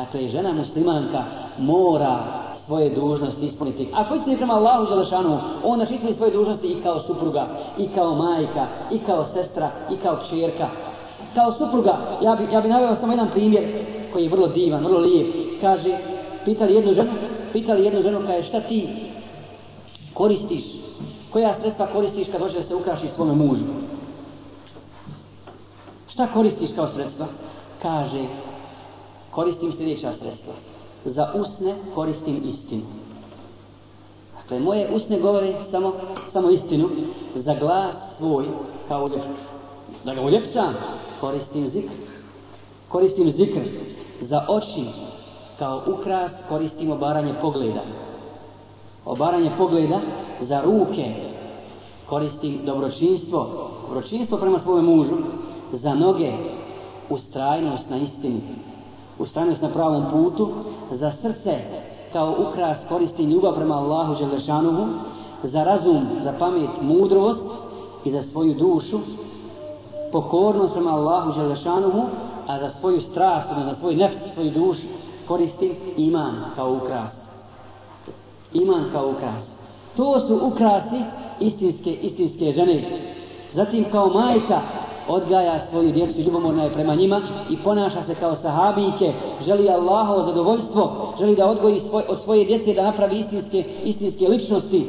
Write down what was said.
Dakle, žena muslimanka mora svoje dužnosti ispuniti. Ako istini prema Allahu Želešanu, ona će ispuniti svoje dužnosti i kao supruga, i kao majka, i kao sestra, i kao čerka. Kao supruga, ja bi, ja bi naveo samo jedan primjer koji je vrlo divan, vrlo lijep. Kaže, pitali jednu ženu, pitali jednu ženu, kaže, šta ti koristiš, koja sredstva koristiš kad hoćeš da se ukraši svome mužu? Šta koristiš kao sredstva? Kaže, koristim sljedeća sredstva. Za usne koristim istinu. Dakle, moje usne govore samo, samo istinu. Za glas svoj, kao uljepš. Da ga uljepšam, koristim zikr. Koristim zikr. Za oči, kao ukras, koristim obaranje pogleda. Obaranje pogleda za ruke, koristim dobročinstvo. Dobročinstvo prema svome mužu. Za noge, ustrajnost na istini ustranost na pravom putu, za srce kao ukras koristi ljubav prema Allahu Đelešanuhu, za razum, za pamet, mudrost i za svoju dušu, pokornost prema Allahu Đelešanuhu, a za svoju strast, za svoj nefs, svoju dušu, koristi iman kao ukras. Iman kao ukras. To su ukrasi istinske, istinske žene. Zatim kao majka odgaja svoju djecu, ljubomorna je prema njima i ponaša se kao sahabijke, želi Allahovo zadovoljstvo, želi da odgoji svoj, od svoje djece da napravi istinske, istinske ličnosti,